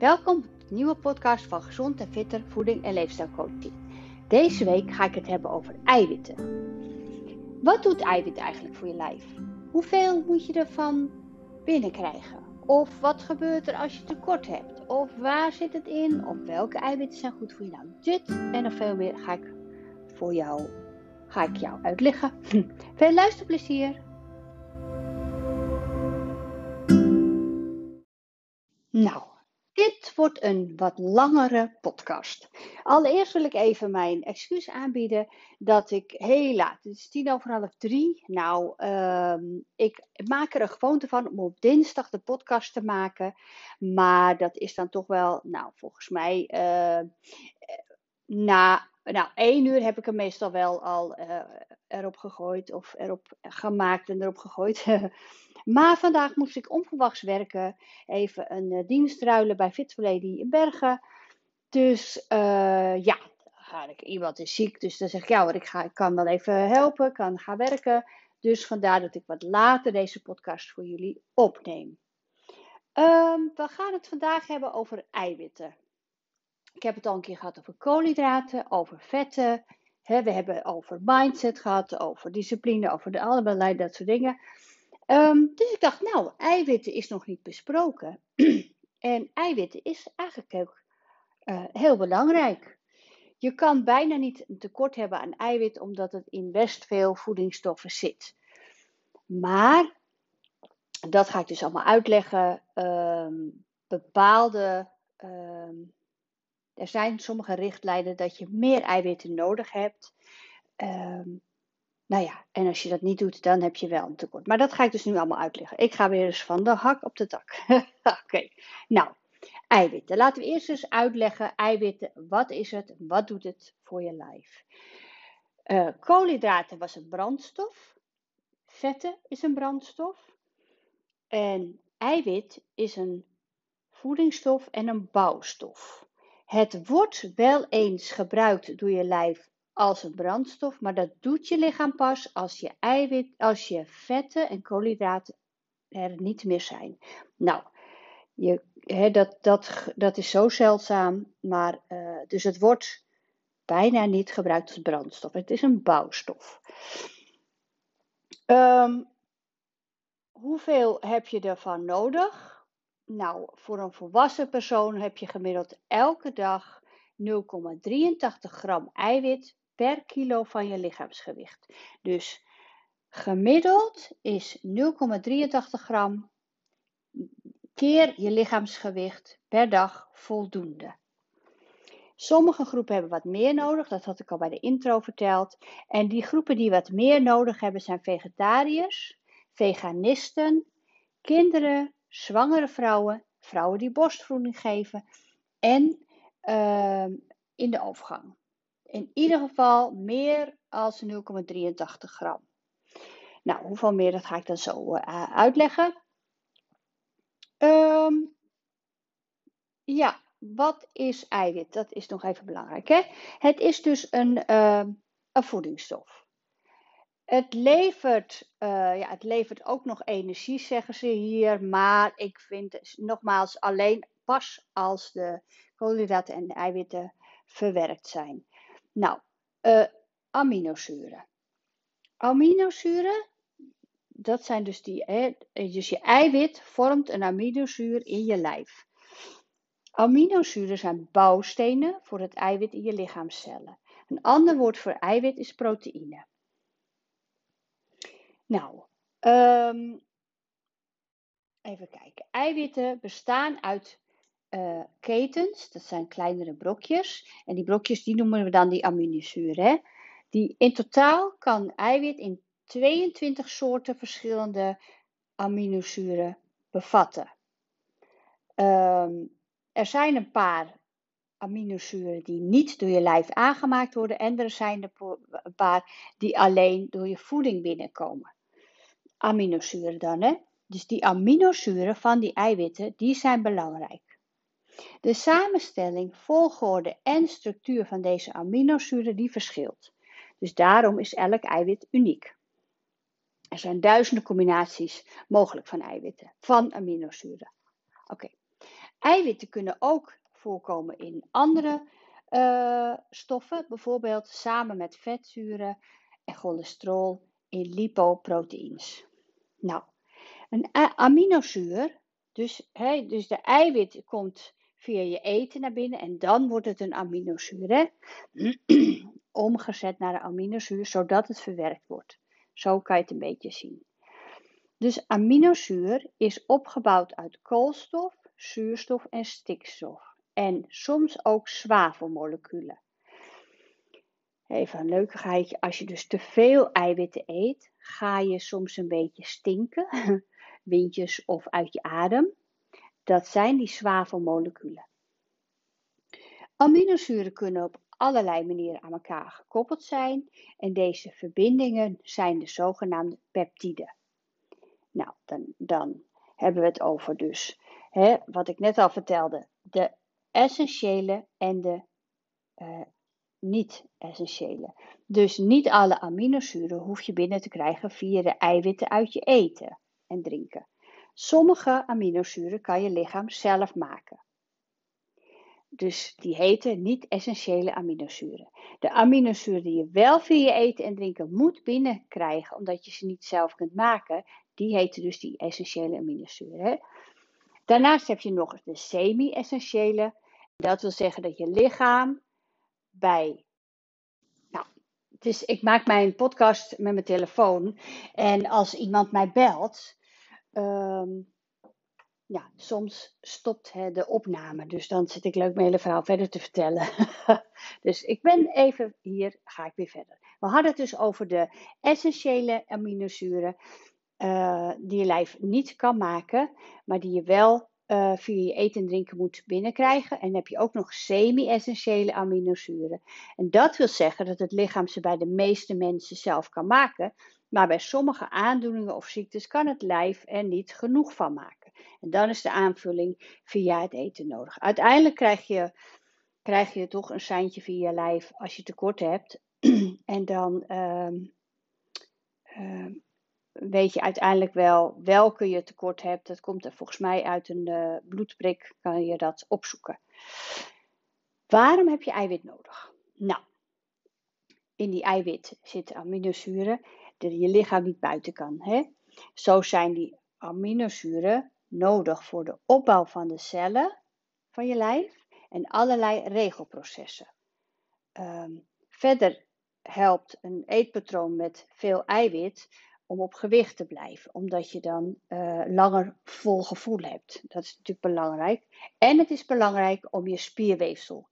Welkom op de nieuwe podcast van Gezond en Fitter Voeding en Leefstijlcoaching. Deze week ga ik het hebben over eiwitten. Wat doet eiwit eigenlijk voor je lijf? Hoeveel moet je ervan binnenkrijgen? Of wat gebeurt er als je tekort hebt? Of waar zit het in? Of welke eiwitten zijn goed voor je? Nou, dit en nog veel meer ga ik voor jou, ga ik jou uitleggen. Veel luisterplezier! Nou, dit wordt een wat langere podcast. Allereerst wil ik even mijn excuus aanbieden dat ik heel laat, het is tien over half drie. Nou, ehm, ik maak er een gewoonte van om op dinsdag de podcast te maken. Maar dat is dan toch wel, nou, volgens mij, uh, na nou, één uur heb ik hem meestal wel al uh, erop gegooid of erop gemaakt en erop gegooid. Maar vandaag moest ik onverwachts werken. Even een uh, dienst ruilen bij Fit in Bergen. Dus uh, ja, ik, iemand is ziek. Dus dan zeg ik, ja ik, ga, ik kan wel even helpen, kan gaan werken. Dus vandaar dat ik wat later deze podcast voor jullie opneem. Um, we gaan het vandaag hebben over eiwitten. Ik heb het al een keer gehad over koolhydraten, over vetten. we hebben over mindset gehad, over discipline, over de allerlei dat soort dingen. Um, dus ik dacht, nou, eiwitten is nog niet besproken. en eiwitten is eigenlijk ook uh, heel belangrijk. Je kan bijna niet een tekort hebben aan eiwit omdat het in best veel voedingsstoffen zit. Maar, dat ga ik dus allemaal uitleggen, um, bepaalde, um, er zijn sommige richtlijnen dat je meer eiwitten nodig hebt. Um, nou ja, en als je dat niet doet, dan heb je wel een tekort. Maar dat ga ik dus nu allemaal uitleggen. Ik ga weer eens van de hak op de tak. Oké, nou, eiwitten. Laten we eerst eens uitleggen, eiwitten, wat is het, wat doet het voor je lijf? Uh, koolhydraten was een brandstof, vetten is een brandstof en eiwit is een voedingsstof en een bouwstof. Het wordt wel eens gebruikt door je lijf als een brandstof, maar dat doet je lichaam pas als je, eiwit, als je vetten en koolhydraten er niet meer zijn. Nou, je, dat, dat, dat is zo zeldzaam, maar uh, dus het wordt bijna niet gebruikt als brandstof. Het is een bouwstof. Um, hoeveel heb je ervan nodig? Nou, voor een volwassen persoon heb je gemiddeld elke dag 0,83 gram eiwit per kilo van je lichaamsgewicht. Dus gemiddeld is 0,83 gram keer je lichaamsgewicht per dag voldoende. Sommige groepen hebben wat meer nodig, dat had ik al bij de intro verteld. En die groepen die wat meer nodig hebben zijn vegetariërs, veganisten, kinderen, zwangere vrouwen, vrouwen die borstvoeding geven en uh, in de overgang. In ieder geval meer als 0,83 gram. Nou, hoeveel meer, dat ga ik dan zo uh, uitleggen. Um, ja, wat is eiwit? Dat is nog even belangrijk. Hè? Het is dus een, uh, een voedingsstof. Het levert, uh, ja, het levert ook nog energie, zeggen ze hier. Maar ik vind nogmaals alleen pas als de koolhydraten en de eiwitten verwerkt zijn. Nou, uh, aminozuren. Aminozuren, dat zijn dus die, hè, dus je eiwit vormt een aminozuur in je lijf. Aminozuren zijn bouwstenen voor het eiwit in je lichaamcellen. Een ander woord voor eiwit is proteïne. Nou, um, even kijken. Eiwitten bestaan uit uh, ketens, dat zijn kleinere brokjes. En die brokjes die noemen we dan die aminozuren. Die, in totaal kan eiwit in 22 soorten verschillende aminozuren bevatten. Um, er zijn een paar aminozuren die niet door je lijf aangemaakt worden en er zijn een paar die alleen door je voeding binnenkomen. Aminozuren dan, hè? Dus die aminozuren van die eiwitten, die zijn belangrijk. De samenstelling, volgorde en structuur van deze aminozuren die verschilt. Dus daarom is elk eiwit uniek. Er zijn duizenden combinaties mogelijk van eiwitten, van aminozuren. Oké. Eiwitten kunnen ook voorkomen in andere uh, stoffen, bijvoorbeeld samen met vetzuren en cholesterol in lipoproteïns. Nou, een aminozuur, dus, hè, dus de eiwit komt via je eten naar binnen en dan wordt het een aminozuur. Hè? Omgezet naar een aminozuur, zodat het verwerkt wordt. Zo kan je het een beetje zien. Dus aminozuur is opgebouwd uit koolstof, zuurstof en stikstof. En soms ook zwavelmoleculen. Even een leukigheidje. Als je dus te veel eiwitten eet, ga je soms een beetje stinken. Windjes of uit je adem. Dat zijn die zwavelmoleculen. Aminozuren kunnen op allerlei manieren aan elkaar gekoppeld zijn en deze verbindingen zijn de zogenaamde peptiden. Nou, dan, dan hebben we het over dus, hè, wat ik net al vertelde, de essentiële en de uh, niet-essentiële. Dus niet alle aminozuren hoef je binnen te krijgen via de eiwitten uit je eten en drinken. Sommige aminozuren kan je lichaam zelf maken. Dus die heten niet-essentiële aminozuren. De aminozuren die je wel via je eten en drinken moet binnenkrijgen, omdat je ze niet zelf kunt maken, die heten dus die essentiële aminozuren. Daarnaast heb je nog de semi-essentiële. Dat wil zeggen dat je lichaam bij. Nou, ik maak mijn podcast met mijn telefoon. En als iemand mij belt, um, ja, soms stopt hè, de opname. Dus dan zit ik leuk mijn hele verhaal verder te vertellen. dus ik ben even hier, ga ik weer verder. We hadden het dus over de essentiële aminozuren. Uh, die je lijf niet kan maken, maar die je wel uh, via je eten en drinken moet binnenkrijgen. En dan heb je ook nog semi-essentiële aminozuren. En dat wil zeggen dat het lichaam ze bij de meeste mensen zelf kan maken. Maar bij sommige aandoeningen of ziektes kan het lijf er niet genoeg van maken. En dan is de aanvulling via het eten nodig. Uiteindelijk krijg je, krijg je toch een seintje via je lijf als je tekort hebt. en dan. Uh, uh, weet je uiteindelijk wel welke je tekort hebt. Dat komt er volgens mij uit een uh, bloedprik, kan je dat opzoeken. Waarom heb je eiwit nodig? Nou, in die eiwit zitten aminozuren je lichaam niet buiten kan. Hè? Zo zijn die aminozuren nodig voor de opbouw van de cellen van je lijf en allerlei regelprocessen. Um, verder helpt een eetpatroon met veel eiwit om op gewicht te blijven, omdat je dan uh, langer vol gevoel hebt. Dat is natuurlijk belangrijk. En het is belangrijk om je spierweefsel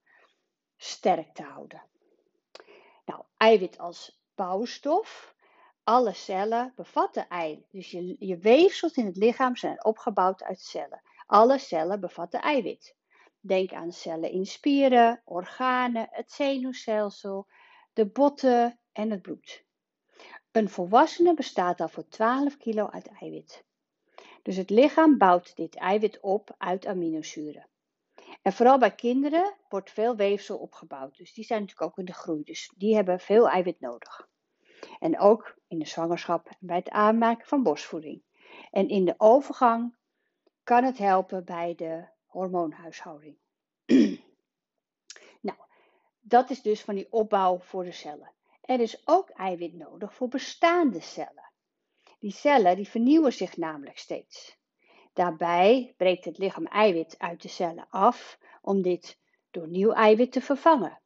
sterk te houden. Nou, eiwit als bouwstof. Alle cellen bevatten eiwit. Dus je, je weefsels in het lichaam zijn opgebouwd uit cellen. Alle cellen bevatten eiwit. Denk aan cellen in spieren, organen, het zenuwstelsel, de botten en het bloed. Een volwassene bestaat al voor 12 kilo uit eiwit. Dus het lichaam bouwt dit eiwit op uit aminozuren. En vooral bij kinderen wordt veel weefsel opgebouwd. Dus die zijn natuurlijk ook in de groei. Dus die hebben veel eiwit nodig. En ook in de zwangerschap en bij het aanmaken van borstvoeding. En in de overgang kan het helpen bij de hormoonhuishouding. nou, dat is dus van die opbouw voor de cellen. Er is ook eiwit nodig voor bestaande cellen. Die cellen die vernieuwen zich namelijk steeds. Daarbij breekt het lichaam eiwit uit de cellen af om dit door nieuw eiwit te vervangen.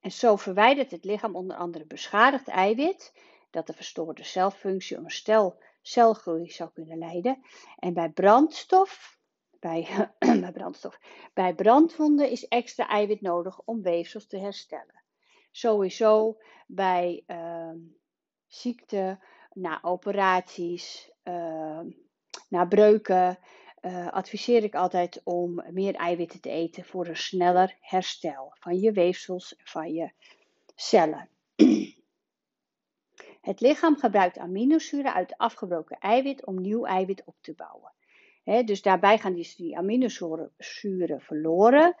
En zo verwijdert het lichaam onder andere beschadigd eiwit, dat de verstoorde celfunctie om stel celgroei zou kunnen leiden. En bij brandstof, bij, bij brandstof, bij brandwonden is extra eiwit nodig om weefsels te herstellen sowieso bij uh, ziekte, na operaties, uh, na breuken, uh, adviseer ik altijd om meer eiwitten te eten voor een sneller herstel van je weefsels en van je cellen. Het lichaam gebruikt aminozuren uit afgebroken eiwit om nieuw eiwit op te bouwen. Dus daarbij gaan die, die aminozuren verloren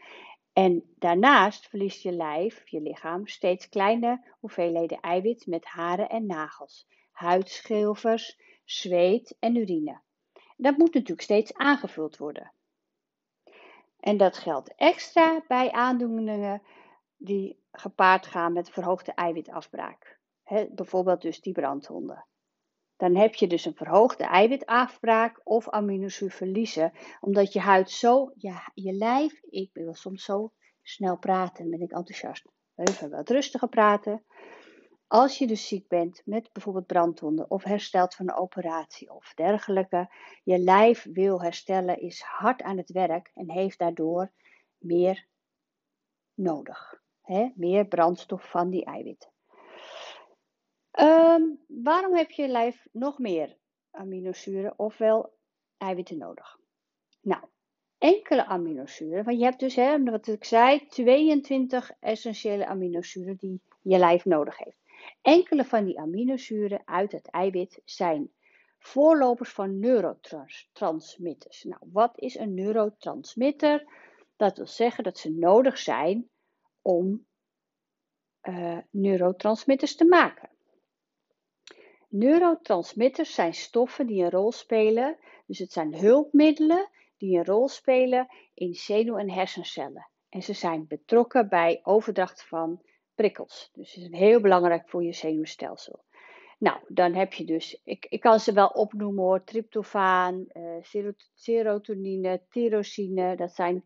en daarnaast verliest je lijf, je lichaam, steeds kleine hoeveelheden eiwit met haren en nagels, huidschilfers, zweet en urine. Dat moet natuurlijk steeds aangevuld worden. En dat geldt extra bij aandoeningen die gepaard gaan met verhoogde eiwitafbraak. Bijvoorbeeld dus die brandwonden. Dan heb je dus een verhoogde eiwitafbraak of aminozuurverliezen, omdat je huid zo, ja, je lijf, ik wil soms zo snel praten, ben ik enthousiast. Even wat rustiger praten. Als je dus ziek bent met bijvoorbeeld brandwonden of herstelt van een operatie of dergelijke, je lijf wil herstellen, is hard aan het werk en heeft daardoor meer nodig. Meer brandstof van die eiwitten. Ehm, waarom heb je lijf nog meer aminozuren ofwel eiwitten nodig? Nou, enkele aminozuren, want je hebt dus, hè, wat ik zei, 22 essentiële aminozuren die je lijf nodig heeft. Enkele van die aminozuren uit het eiwit zijn voorlopers van neurotransmitters. Nou, wat is een neurotransmitter? Dat wil zeggen dat ze nodig zijn om uh, neurotransmitters te maken. Neurotransmitters zijn stoffen die een rol spelen, dus het zijn hulpmiddelen die een rol spelen in zenuw- en hersencellen. En ze zijn betrokken bij overdracht van prikkels. Dus ze zijn heel belangrijk voor je zenuwstelsel. Nou, dan heb je dus, ik, ik kan ze wel opnoemen hoor, tryptofaan, uh, serotonine, tyrosine, dat zijn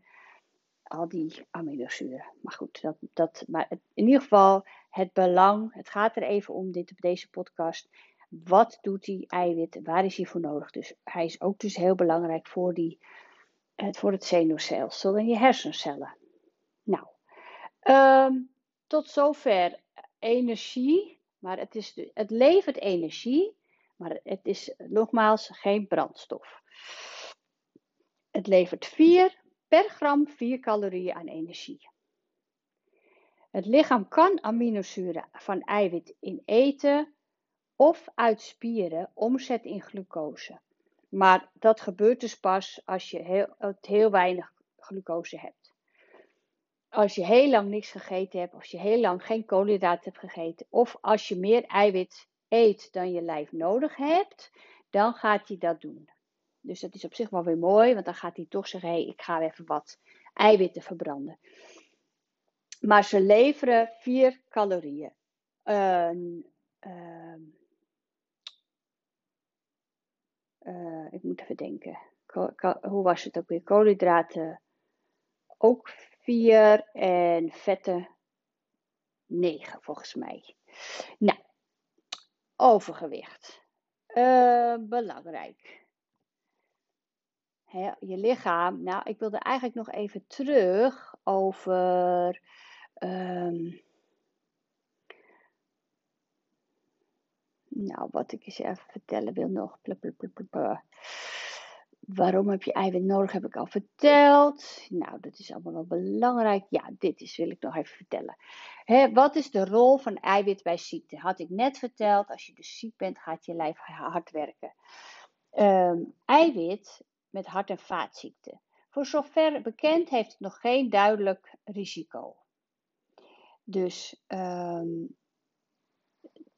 al die aminozuren. Maar goed, dat, dat, maar in ieder geval het belang, het gaat er even om dit, deze podcast. Wat doet die eiwit? Waar is hij voor nodig? Dus hij is ook dus heel belangrijk voor, die, voor het zenuwstelsel en je hersencellen. Nou, um, tot zover energie, maar het, is, het levert energie, maar het is nogmaals geen brandstof. Het levert 4 per gram 4 calorieën aan energie. Het lichaam kan aminozuren van eiwit in eten of uit spieren omzetten in glucose. Maar dat gebeurt dus pas als je heel, heel weinig glucose hebt als je heel lang niks gegeten hebt, als je heel lang geen koolhydraten hebt gegeten, of als je meer eiwit eet dan je lijf nodig hebt, dan gaat hij dat doen. Dus dat is op zich wel weer mooi, want dan gaat hij toch zeggen: hé, ik ga even wat eiwitten verbranden. Maar ze leveren 4 calorieën. Uh, uh, ik moet even denken. hoe was het ook weer? Koolhydraten ook 4 en vetten 9 volgens mij. Nou, overgewicht. Uh, belangrijk. je lichaam. Nou, ik wilde eigenlijk nog even terug over. Um, nou, wat ik eens even vertellen wil nog. Waarom heb je eiwit nodig, heb ik al verteld. Nou, dat is allemaal wel belangrijk. Ja, dit is, wil ik nog even vertellen. wat is de rol van eiwit bij ziekte? Had ik net verteld, als je dus ziek bent, gaat je lijf hard werken. Ehm, eiwit met hart- en vaatziekten. Voor zover bekend heeft het nog geen duidelijk risico. Dus um,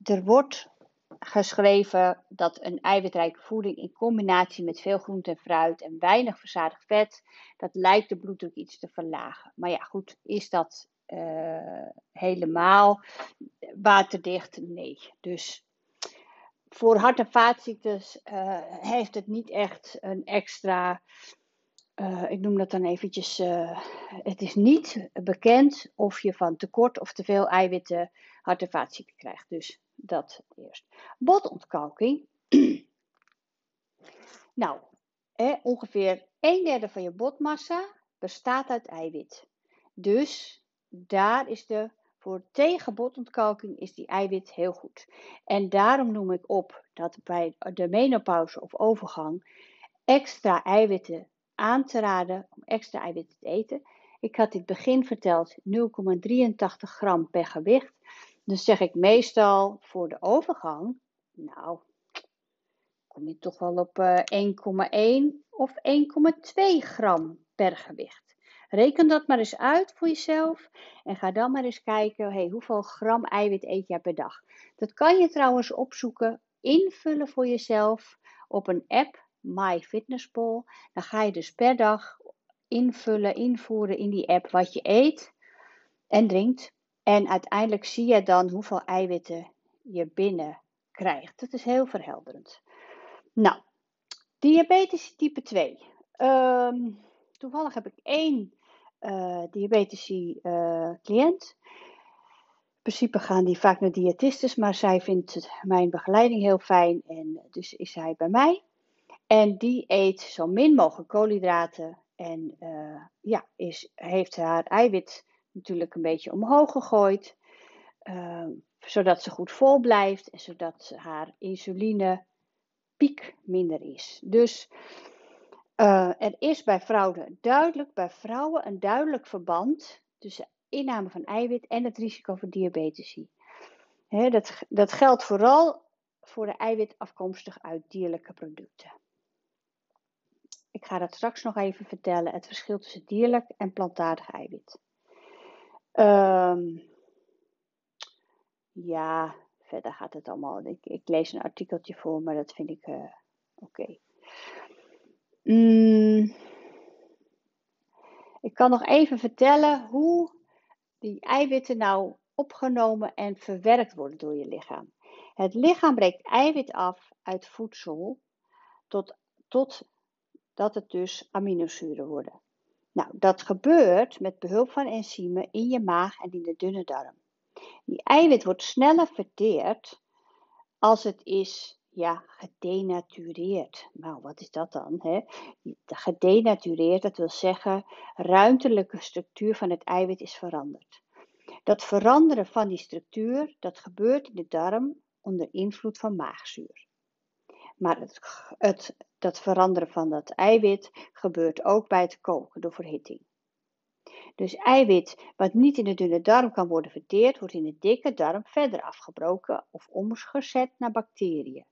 er wordt geschreven dat een eiwitrijke voeding in combinatie met veel groente en fruit en weinig verzadigd vet, dat lijkt de bloeddruk iets te verlagen. Maar ja, goed, is dat uh, helemaal waterdicht? Nee. Dus voor hart- en vaatziektes uh, heeft het niet echt een extra. Uh, ik noem dat dan eventjes. het is niet bekend of je van tekort of te veel eiwitten hart- en vaatziekten krijgt. Dus dat eerst. Botontkalking. nou, ongeveer een derde van je botmassa bestaat uit eiwit. Dus daar is de voor tegen botontkalking is die eiwit heel goed. En daarom noem ik op dat bij de menopauze of overgang extra eiwitten aan te raden om extra eiwitten te eten. Ik had het begin verteld 0,83 gram per gewicht. Dus zeg ik meestal voor de overgang, nou, kom je toch wel op 1,1 eh, of 1,2 gram per gewicht. Reken dat maar eens uit voor jezelf en ga dan maar eens kijken, hey, hoeveel gram eiwit eet jij per dag? Dat kan je trouwens opzoeken, invullen voor jezelf op een app, MyFitnessPal. Dan ga je dus per dag invullen, invoeren in die app wat je eet en drinkt. En uiteindelijk zie je dan hoeveel eiwitten je binnen krijgt. Dat is heel verhelderend. Nou, diabetes type 2. Ehm, toevallig heb ik één uh, diabetische uh, cliënt. In principe gaan die vaak naar diëtistes, maar zij vindt mijn begeleiding heel fijn en dus is zij bij mij. En die eet zo min mogelijk koolhydraten en uh, ja, is, heeft haar eiwit natuurlijk een beetje omhoog gegooid, zodat ze goed vol blijft en zodat haar insuline piek minder is. Dus uh, er is bij vrouwen duidelijk, bij vrouwen een duidelijk verband tussen inname van eiwit en het risico voor diabetes. dat, dat geldt vooral voor de eiwit afkomstig uit dierlijke producten. Ik ga dat straks nog even vertellen, het verschil tussen dierlijk en plantaardig eiwit. Um, ja, verder gaat het allemaal. Ik, ik, lees een artikeltje voor, maar dat vind ik uh, oké. Mm. ik kan nog even vertellen hoe die eiwitten nou opgenomen en verwerkt worden door je lichaam. Het lichaam breekt eiwit af uit voedsel tot, tot dat het dus aminozuren worden. Nou, dat gebeurt met behulp van enzymen in je maag en in de dunne darm. Die eiwit wordt sneller verteerd als het is ja, gedenatureerd. Nou, wat is dat dan? Hè? Gedenatureerd, dat wil zeggen, ruimtelijke structuur van het eiwit is veranderd. Dat veranderen van die structuur, dat gebeurt in de darm onder invloed van maagzuur. Maar het, het, dat veranderen van dat eiwit gebeurt ook bij het koken door verhitting. Dus eiwit wat niet in de dunne darm kan worden verteerd, wordt in de dikke darm verder afgebroken of omgezet naar bacteriën.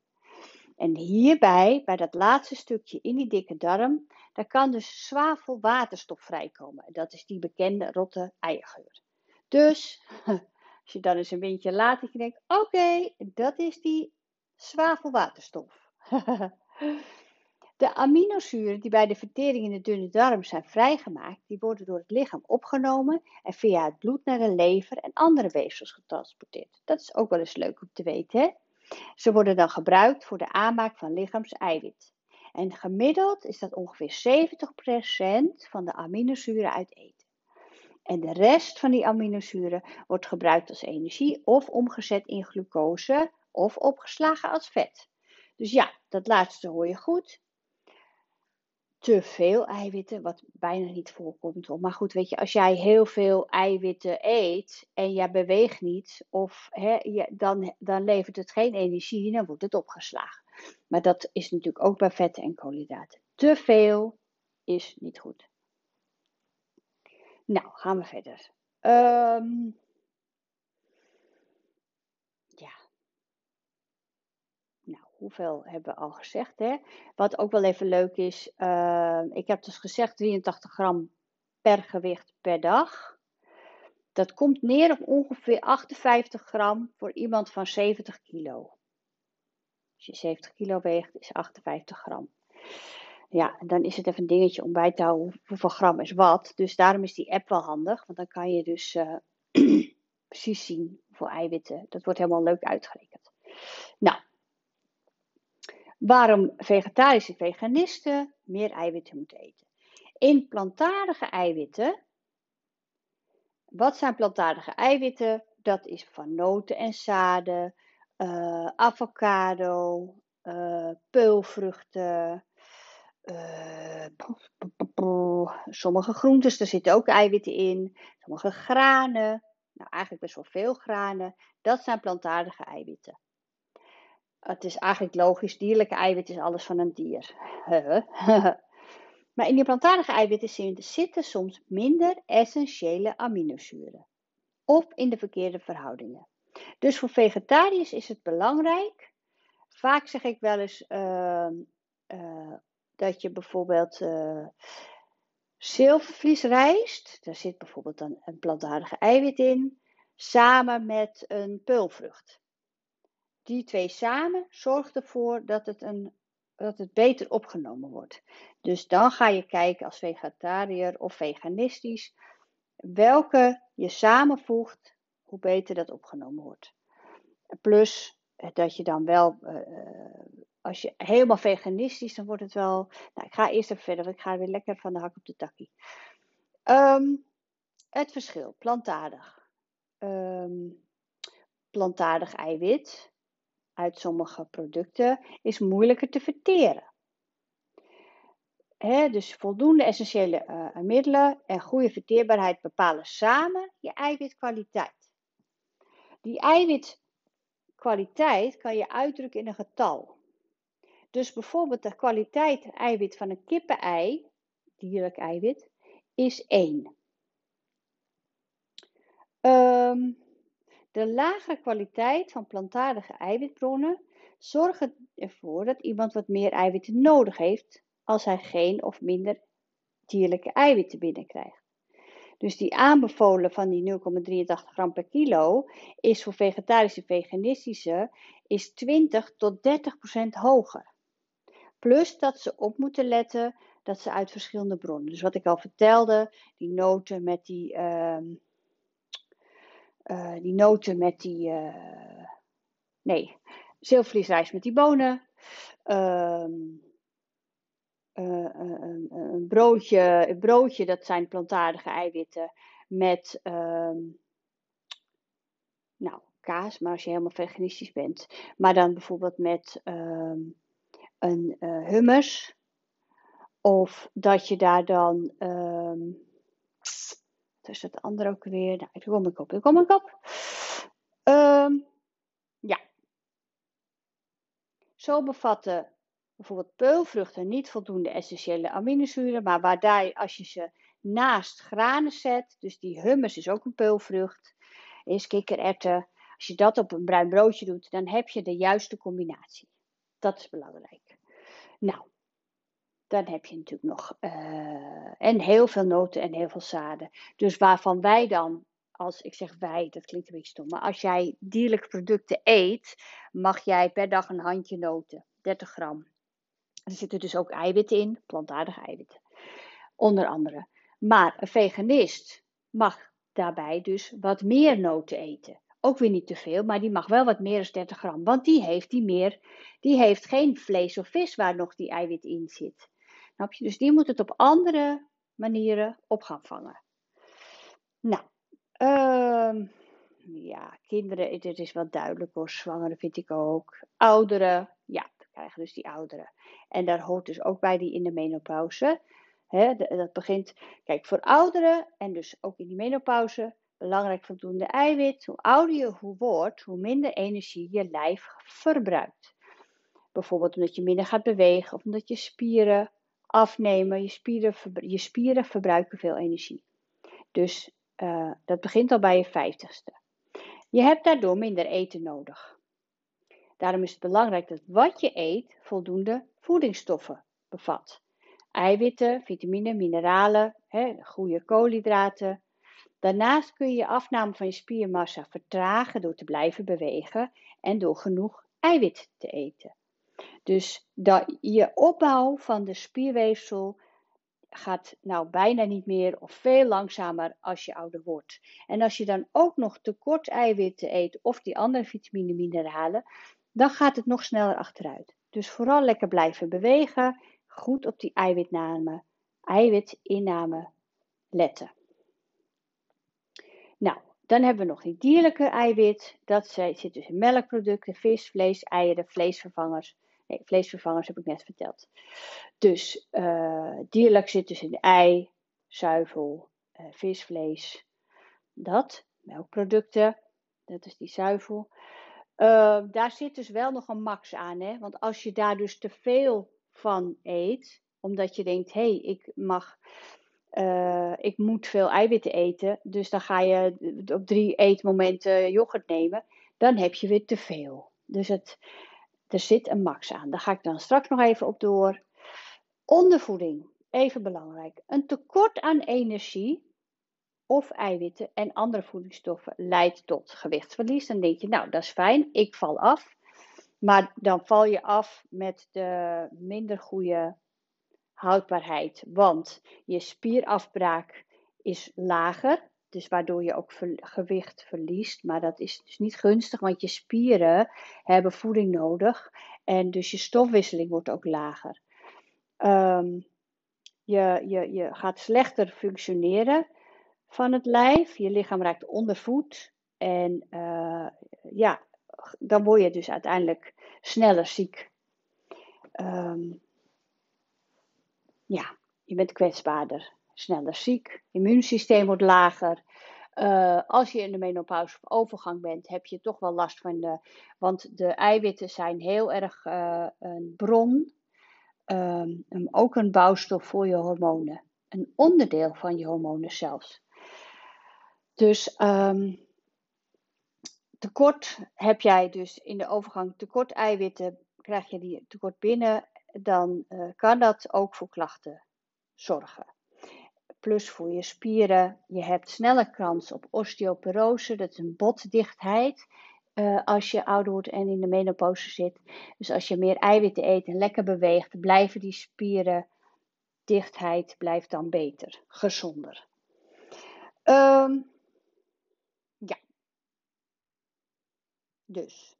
En hierbij, bij dat laatste stukje in die dikke darm, daar kan dus zwavelwaterstof vrijkomen. Dat is die bekende rotte eiergeur. Dus, als je dan eens een windje laat, dat je denkt, oké, dat is die zwavelwaterstof. de aminozuren die bij de vertering in de dunne darm zijn vrijgemaakt, die worden door het lichaam opgenomen en via het bloed naar de lever en andere weefsels getransporteerd. Dat is ook wel eens leuk om te weten, hè? Ze worden dan gebruikt voor de aanmaak van lichaamseiwit. En gemiddeld is dat ongeveer 70% van de aminozuren uit eten. En de rest van die aminozuren wordt gebruikt als energie of omgezet in glucose of opgeslagen als vet. Dus ja, dat laatste hoor je goed te veel eiwitten, wat bijna niet voorkomt. Maar goed, weet je, als jij heel veel eiwitten eet en jij beweegt niet, of hè, dan, dan levert het geen energie en dan wordt het opgeslagen. Maar dat is natuurlijk ook bij vetten en koolhydraten. Te veel is niet goed. Nou, gaan we verder. Um, hoeveel hebben we al gezegd? Hè? Wat ook wel even leuk is, uh, ik heb dus gezegd 83 gram per gewicht per dag. Dat komt neer op ongeveer 58 gram voor iemand van 70 kilo. Als je 70 kilo weegt, is 58 gram. Ja, dan is het even een dingetje om bij te houden hoeveel gram is wat. Dus daarom is die app wel handig, want dan kan je dus uh, precies zien hoeveel eiwitten. Dat wordt helemaal leuk uitgerekend. Nou, waarom vegetarische veganisten meer eiwitten moeten eten. In plantaardige eiwitten, wat zijn plantaardige eiwitten? Dat is van noten en zaden, uh, avocado, uh, peulvruchten, uh, sommige groentes, er zitten ook eiwitten in, sommige granen, nou eigenlijk best wel veel granen, dat zijn plantaardige eiwitten. Het is eigenlijk logisch, dierlijke eiwit is alles van een dier. maar in die plantaardige eiwitten zitten soms minder essentiële aminozuren. Of in de verkeerde verhoudingen. Dus voor vegetariërs is het belangrijk. Vaak zeg ik wel eens uh, uh, dat je bijvoorbeeld uh, zilvervliesrijst, daar zit bijvoorbeeld dan een plantaardige eiwit in, samen met een peulvrucht. Die twee samen zorgen ervoor dat het een dat het beter opgenomen wordt. Dus dan ga je kijken als vegetariër of veganistisch welke je samenvoegt, hoe beter dat opgenomen wordt. Plus dat je dan wel, uh, als je helemaal veganistisch, dan wordt het wel. Nou, ik ga eerst even verder, want ik ga weer lekker van de hak op de takkie. Um, het verschil, plantaardig. Um, plantaardig eiwit uit sommige producten is moeilijker te verteren. dus voldoende essentiële uh, middelen en goede verteerbaarheid bepalen samen je eiwitkwaliteit. Die eiwitkwaliteit kan je uitdrukken in een getal. Dus bijvoorbeeld de kwaliteit eiwit van een kippenei, dierlijk eiwit, is 1. Um, de lage kwaliteit van plantaardige eiwitbronnen zorgt ervoor dat iemand wat meer eiwitten nodig heeft als hij geen of minder dierlijke eiwitten binnenkrijgt. Dus die aanbevolen van die 0,83 gram per kilo is voor vegetarische en veganistische is 20 tot 30 procent hoger. Plus dat ze op moeten letten dat ze uit verschillende bronnen. Dus wat ik al vertelde, die noten met die, uh, uh, die noten met die, uh, nee, zilvervliesrijst met die bonen. Uh, een, een, broodje, een broodje, dat zijn plantaardige eiwitten met, ehm, nou, kaas, maar als je helemaal veganistisch bent. Maar dan bijvoorbeeld met ehm, een uh, hummus. Of dat je daar dan um, is het andere ook weer? Nou, ik kom ik op, ik kom ik op. Um, ja. Zo bevatten bijvoorbeeld peulvruchten niet voldoende essentiële aminozuren, maar waar als je ze naast granen zet, dus die hummus is ook een peulvrucht, is kikkererwten, als je dat op een bruin broodje doet, dan heb je de juiste combinatie. Dat is belangrijk. Nou, dan heb je natuurlijk nog uh, en heel veel noten en heel veel zaden. Dus waarvan wij dan, als ik zeg wij, dat klinkt een beetje stom, maar als jij dierlijke producten eet, mag jij per dag een handje noten, 30 gram. Er zitten dus ook eiwitten in, plantaardige eiwitten, onder andere. Maar een veganist mag daarbij dus wat meer noten eten. Ook weer niet te veel, maar die mag wel wat meer dan 30 gram. Want die heeft, die meer, die heeft geen vlees of vis waar nog die eiwit in zit. Snap je? Dus die moet het op andere manieren op gaan vangen. Nou, uh, ja, kinderen, dit is wel duidelijk hoor. Zwangeren vind ik ook. Ouderen, ja, dan krijgen dus die ouderen. En daar hoort dus ook bij die in de menopauze. dat begint, kijk, voor ouderen en dus ook in die menopauze, belangrijk voldoende eiwit. Hoe ouder je hoe wordt, hoe minder energie je lijf verbruikt. Bijvoorbeeld omdat je minder gaat bewegen of omdat je spieren afnemen. Je spieren, je spieren verbruiken veel energie. Dus uh, dat begint al bij je vijftigste. Je hebt daardoor minder eten nodig. Daarom is het belangrijk dat wat je eet voldoende voedingsstoffen bevat. Eiwitten, vitamine, mineralen, hè, goede koolhydraten. Daarnaast kun je je afname van je spiermassa vertragen door te blijven bewegen en door genoeg eiwit te eten. Dus dat je opbouw van de spierweefsel gaat nou bijna niet meer of veel langzamer als je ouder wordt. En als je dan ook nog tekort eiwitten eet of die andere vitamine mineralen, dan gaat het nog sneller achteruit. Dus vooral lekker blijven bewegen, goed op die eiwitname, eiwitinname letten. Nou, dan hebben we nog die dierlijke eiwit. Dat zit dus in melkproducten, vis, vlees, eieren, vleesvervangers Nee, vleesvervangers heb ik net verteld. Dus uh, dierlijk zit dus in ei, zuivel, uh, visvlees. Dat, melkproducten, dat is die zuivel. Uh, daar zit dus wel nog een max aan. Hè? Want als je daar dus te veel van eet, omdat je denkt, hé, hey, ik mag, ik moet veel eiwitten eten, dus dan ga je op drie eetmomenten yoghurt nemen, dan heb je weer te veel. Dus het, er zit een max aan. Daar ga ik dan straks nog even op door. Ondervoeding, even belangrijk. Een tekort aan energie of eiwitten en andere voedingsstoffen leidt tot gewichtsverlies. Dan denk je, nou dat is fijn, ik val af. maar dan val je af met de minder goede houdbaarheid. Want je spierafbraak is lager. Dus waardoor je ook gewicht verliest. Maar dat is dus niet gunstig, want je spieren hebben voeding nodig. En dus je stofwisseling wordt ook lager. Um, je, je, je gaat slechter functioneren van het lijf. Je lichaam raakt ondervoed. En uh, ja, dan word je dus uiteindelijk sneller ziek. Um, ja, je bent kwetsbaarder, sneller ziek. Immuunsysteem wordt lager. Uh, als je in de menopauze of overgang bent, heb je toch wel last van de. Want de eiwitten zijn heel erg uh, een bron um, ook een bouwstof voor je hormonen. Een onderdeel van je hormonen zelfs. Dus um, tekort heb jij dus in de overgang tekort eiwitten, krijg je die tekort binnen, dan uh, kan dat ook voor klachten zorgen. Plus voor je spieren, je hebt snelle kans op osteoporose, dat is een botdichtheid. Uh, als je ouder wordt en in de menopauze zit. Dus als je meer eiwitten eet en lekker beweegt, blijven die spieren dichtheid blijft dan beter, gezonder. Um, ja. Dus,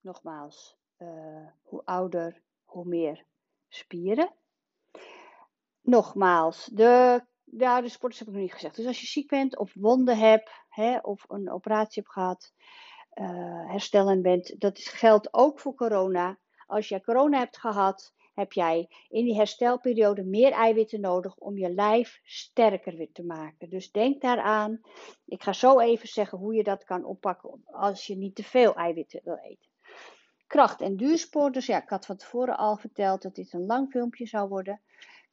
nogmaals, uh, hoe ouder, hoe meer spieren. Nogmaals, de, ja, sporters heb ik nog niet gezegd. Dus als je ziek bent of wonden hebt, hè, of een operatie hebt gehad, uh, herstellen bent. Dat geldt ook voor corona. Als je corona hebt gehad, heb jij in die herstelperiode meer eiwitten nodig om je lijf sterker weer te maken. Dus denk daaraan. Ik ga zo even zeggen hoe je dat kan oppakken als je niet te veel eiwitten wil eten. Kracht- en duursporters, ja, ik had van tevoren al verteld dat dit een lang filmpje zou worden.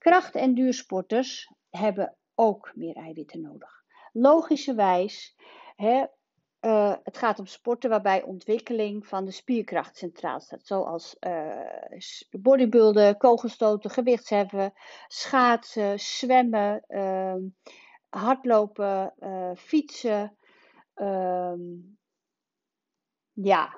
Kracht- en duursporters hebben ook meer eiwitten nodig. Logischerwijs, hè, uh, het gaat om sporten waarbij ontwikkeling van de spierkracht centraal staat. Zoals uh, bodybuilden, kogelstoten, gewichtsheffen, schaatsen, zwemmen, uh, hardlopen, eh, fietsen. Ehm, ja,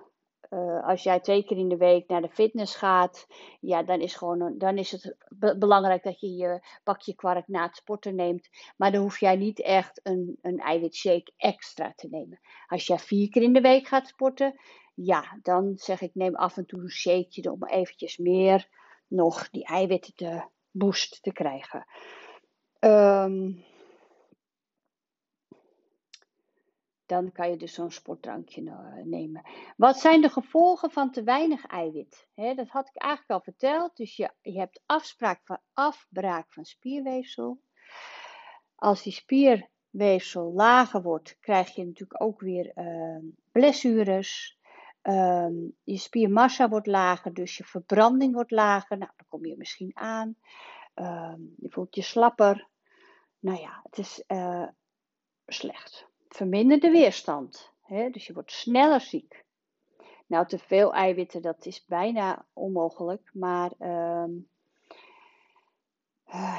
uh, als jij twee keer in de week naar de fitness gaat, ja, dan is, gewoon, dan is het belangrijk dat je je bakje kwark na het sporten neemt. Maar dan hoef jij niet echt een, een eiwitshake extra te nemen. Als jij vier keer in de week gaat sporten, ja, dan zeg ik neem af en toe een shakeje om eventjes meer nog die eiwitten te boost te krijgen. Um, dan kan je dus zo'n sportdrankje eh, nemen. Wat zijn de gevolgen van te weinig eiwit? dat had ik eigenlijk al verteld. Dus je, je hebt afspraak van, afbraak van spierweefsel. Als die spierweefsel lager wordt, krijg je natuurlijk ook weer uh, blessures. Uh, je spiermassa wordt lager, dus je verbranding wordt lager. Nou, dan kom je misschien aan. Uh, je voelt je slapper. Nou ja, het is uh, slecht verminderde weerstand. Hè? Dus je wordt sneller ziek. Nou, te veel eiwitten, dat is bijna onmogelijk. Maar uh,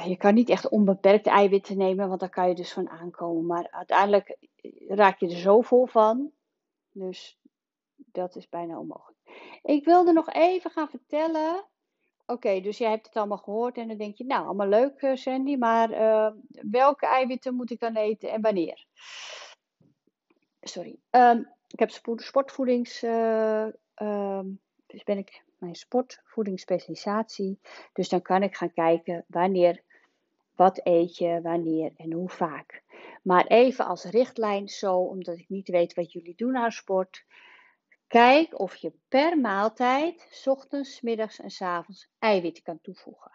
je kan niet echt onbeperkte eiwitten nemen, want daar kan je dus van aankomen. Maar uiteindelijk raak je er zo vol van. Dus dat is bijna onmogelijk. Ik wilde nog even gaan vertellen. Oké, dus jij hebt het allemaal gehoord en dan denk je, nou, allemaal leuk eh, Sandy, maar uh, welke eiwitten moet ik dan eten en wanneer? Sorry. Um, ik heb sportvoedings. Uh, um, dus ben ik mijn sportvoedingsspecialisatie. Dus dan kan ik gaan kijken wanneer, wat eet je, wanneer en hoe vaak. Maar even als richtlijn zo, omdat ik niet weet wat jullie doen aan sport. Kijk of je per maaltijd, ochtends, middags en avonds, eiwitten kan toevoegen.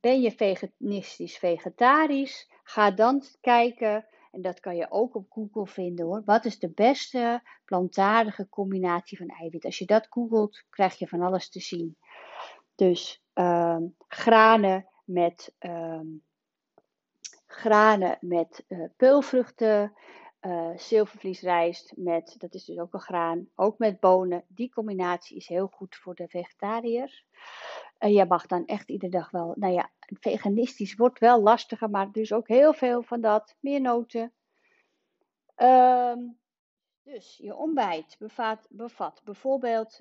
Ben je veganistisch vegetarisch? Ga dan kijken en dat kan je ook op Google vinden hoor. Wat is de beste plantaardige combinatie van eiwit? Als je dat googelt, krijg je van alles te zien. Dus uh, granen met, uh, granen met uh, peulvruchten, uh, zilvervliesrijst met, dat is dus ook een graan, ook met bonen. Die combinatie is heel goed voor de vegetariërs. Uh, je mag dan echt iedere dag wel, nou ja, veganistisch wordt wel lastiger, maar dus ook heel veel van dat. Meer noten. Um, dus je ontbijt bevat, bevat bijvoorbeeld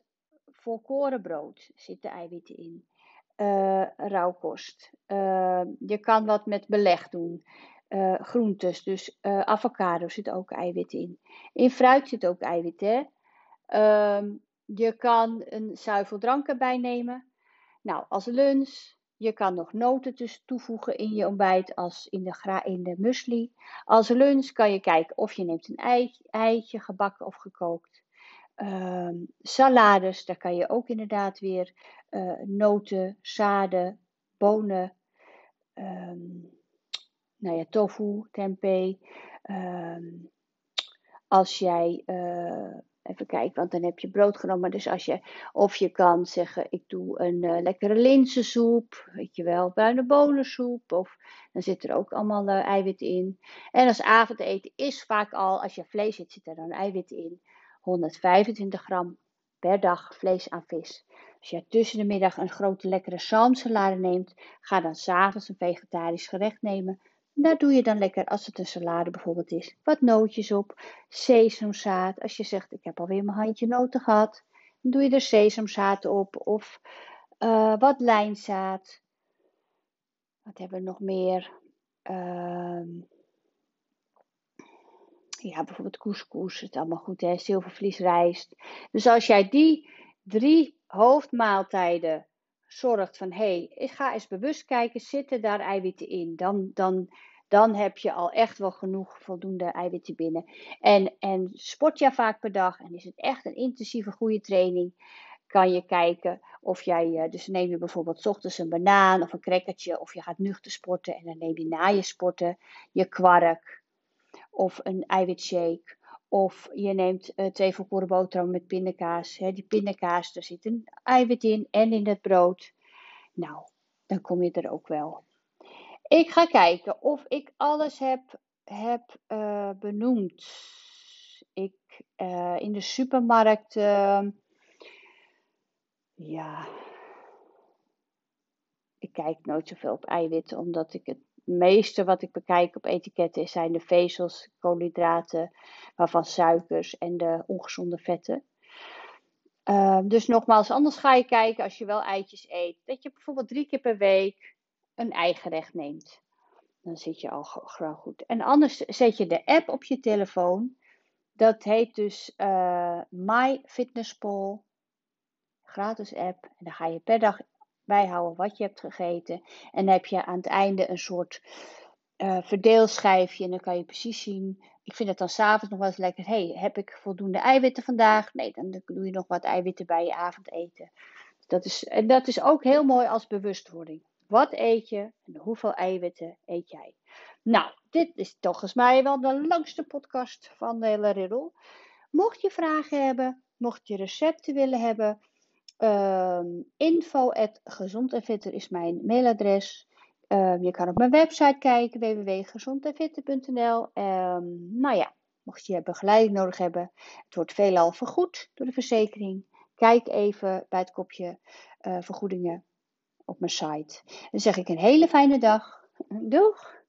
volkoren brood zitten eiwitten in. Uh, rauwkost. Uh, je kan wat met beleg doen. Uh, groentes, dus avocado zit ook eiwit in. In fruit zit ook eiwit, hè. Ehm, je kan een zuiveldrank erbij nemen. Nou, als lunch. Je kan nog noten toevoegen in je ontbijt als in de, in de muesli. Als lunch kan je kijken of je neemt een eitje, gebakken of gekookt. Uh, salades, daar kan je ook inderdaad weer uh, noten, zaden, bonen, um, nou ja, tofu, tempeh. Um, als jij uh, Even kijken, want dan heb je brood genomen. Dus als je, of je kan zeggen, ik doe een uh, lekkere linzensoep, weet je wel, bonensoep. Of dan zit er ook allemaal uh, eiwit in. En als avondeten is vaak al, als je vlees eet, zit er dan eiwit in. 125 gram per dag vlees aan vis. Als je tussen de middag een grote lekkere zalmsalade neemt, ga dan s'avonds een vegetarisch gerecht nemen daar doe je dan lekker, als het een salade bijvoorbeeld is, wat nootjes op. Sesamzaad. Als je zegt, ik heb alweer mijn handje noten gehad. Dan doe je er sesamzaad op. Of uh, wat lijnzaad. Wat hebben we nog meer? Uh, ja, bijvoorbeeld couscous. Het is allemaal goed, hè. Zilvervliesrijst. Dus als jij die drie hoofdmaaltijden zorgt van hé, hey, ga eens bewust kijken, zitten daar eiwitten in? Dan, dan, dan heb je al echt wel genoeg voldoende eiwitten binnen. En, en sport je vaak per dag en is het echt een intensieve goede training, kan je kijken of jij, eh, dus neem je bijvoorbeeld ochtends een banaan of een crackertje of je gaat nuchter sporten en dan neem je na je sporten je kwark of een eiwitshake of je neemt uh, twee volkoren boterham met pindakaas. Hè, die pindakaas, daar zit een eiwit in en in het brood. Nou, dan kom je er ook wel. Ik ga kijken of ik alles heb, heb uh, benoemd. Ik uh, in de supermarkt. Uh, ja. Ik kijk nooit zoveel op eiwitten, omdat ik het meeste wat ik bekijk op etiketten zijn de vezels, koolhydraten, waarvan suikers en de ongezonde vetten. Uh, dus nogmaals, anders ga je kijken als je wel eitjes eet, dat je bijvoorbeeld drie keer per week een eigenrecht neemt. Dan zit je al gewoon goed. En anders zet je de app op je telefoon. Dat heet dus uh, MyFitnessPal. Gratis app. En dan ga je per dag bijhouden wat je hebt gegeten. En dan heb je aan het einde een soort uh, verdeelschijfje. En dan kan je precies zien. Ik vind het dan s'avonds nog wel eens lekker. hey, heb ik voldoende eiwitten vandaag? Nee, dan doe je nog wat eiwitten bij je avondeten. Dat is, en dat is ook heel mooi als bewustwording. Wat eet je en hoeveel eiwitten eet jij? Nou, dit is volgens mij wel de langste podcast van de hele riddel. Mocht je vragen hebben, mocht je recepten willen hebben, Um, info at gezond en fitter is mijn mailadres. Um, je kan op mijn website kijken, www.gezondenfitter.nl. Ehm, nou ja, mocht je begeleiding nodig hebben, het wordt veelal vergoed door de verzekering. Kijk even bij het kopje uh, vergoedingen op mijn site. Dan zeg ik een hele fijne dag. Doeg!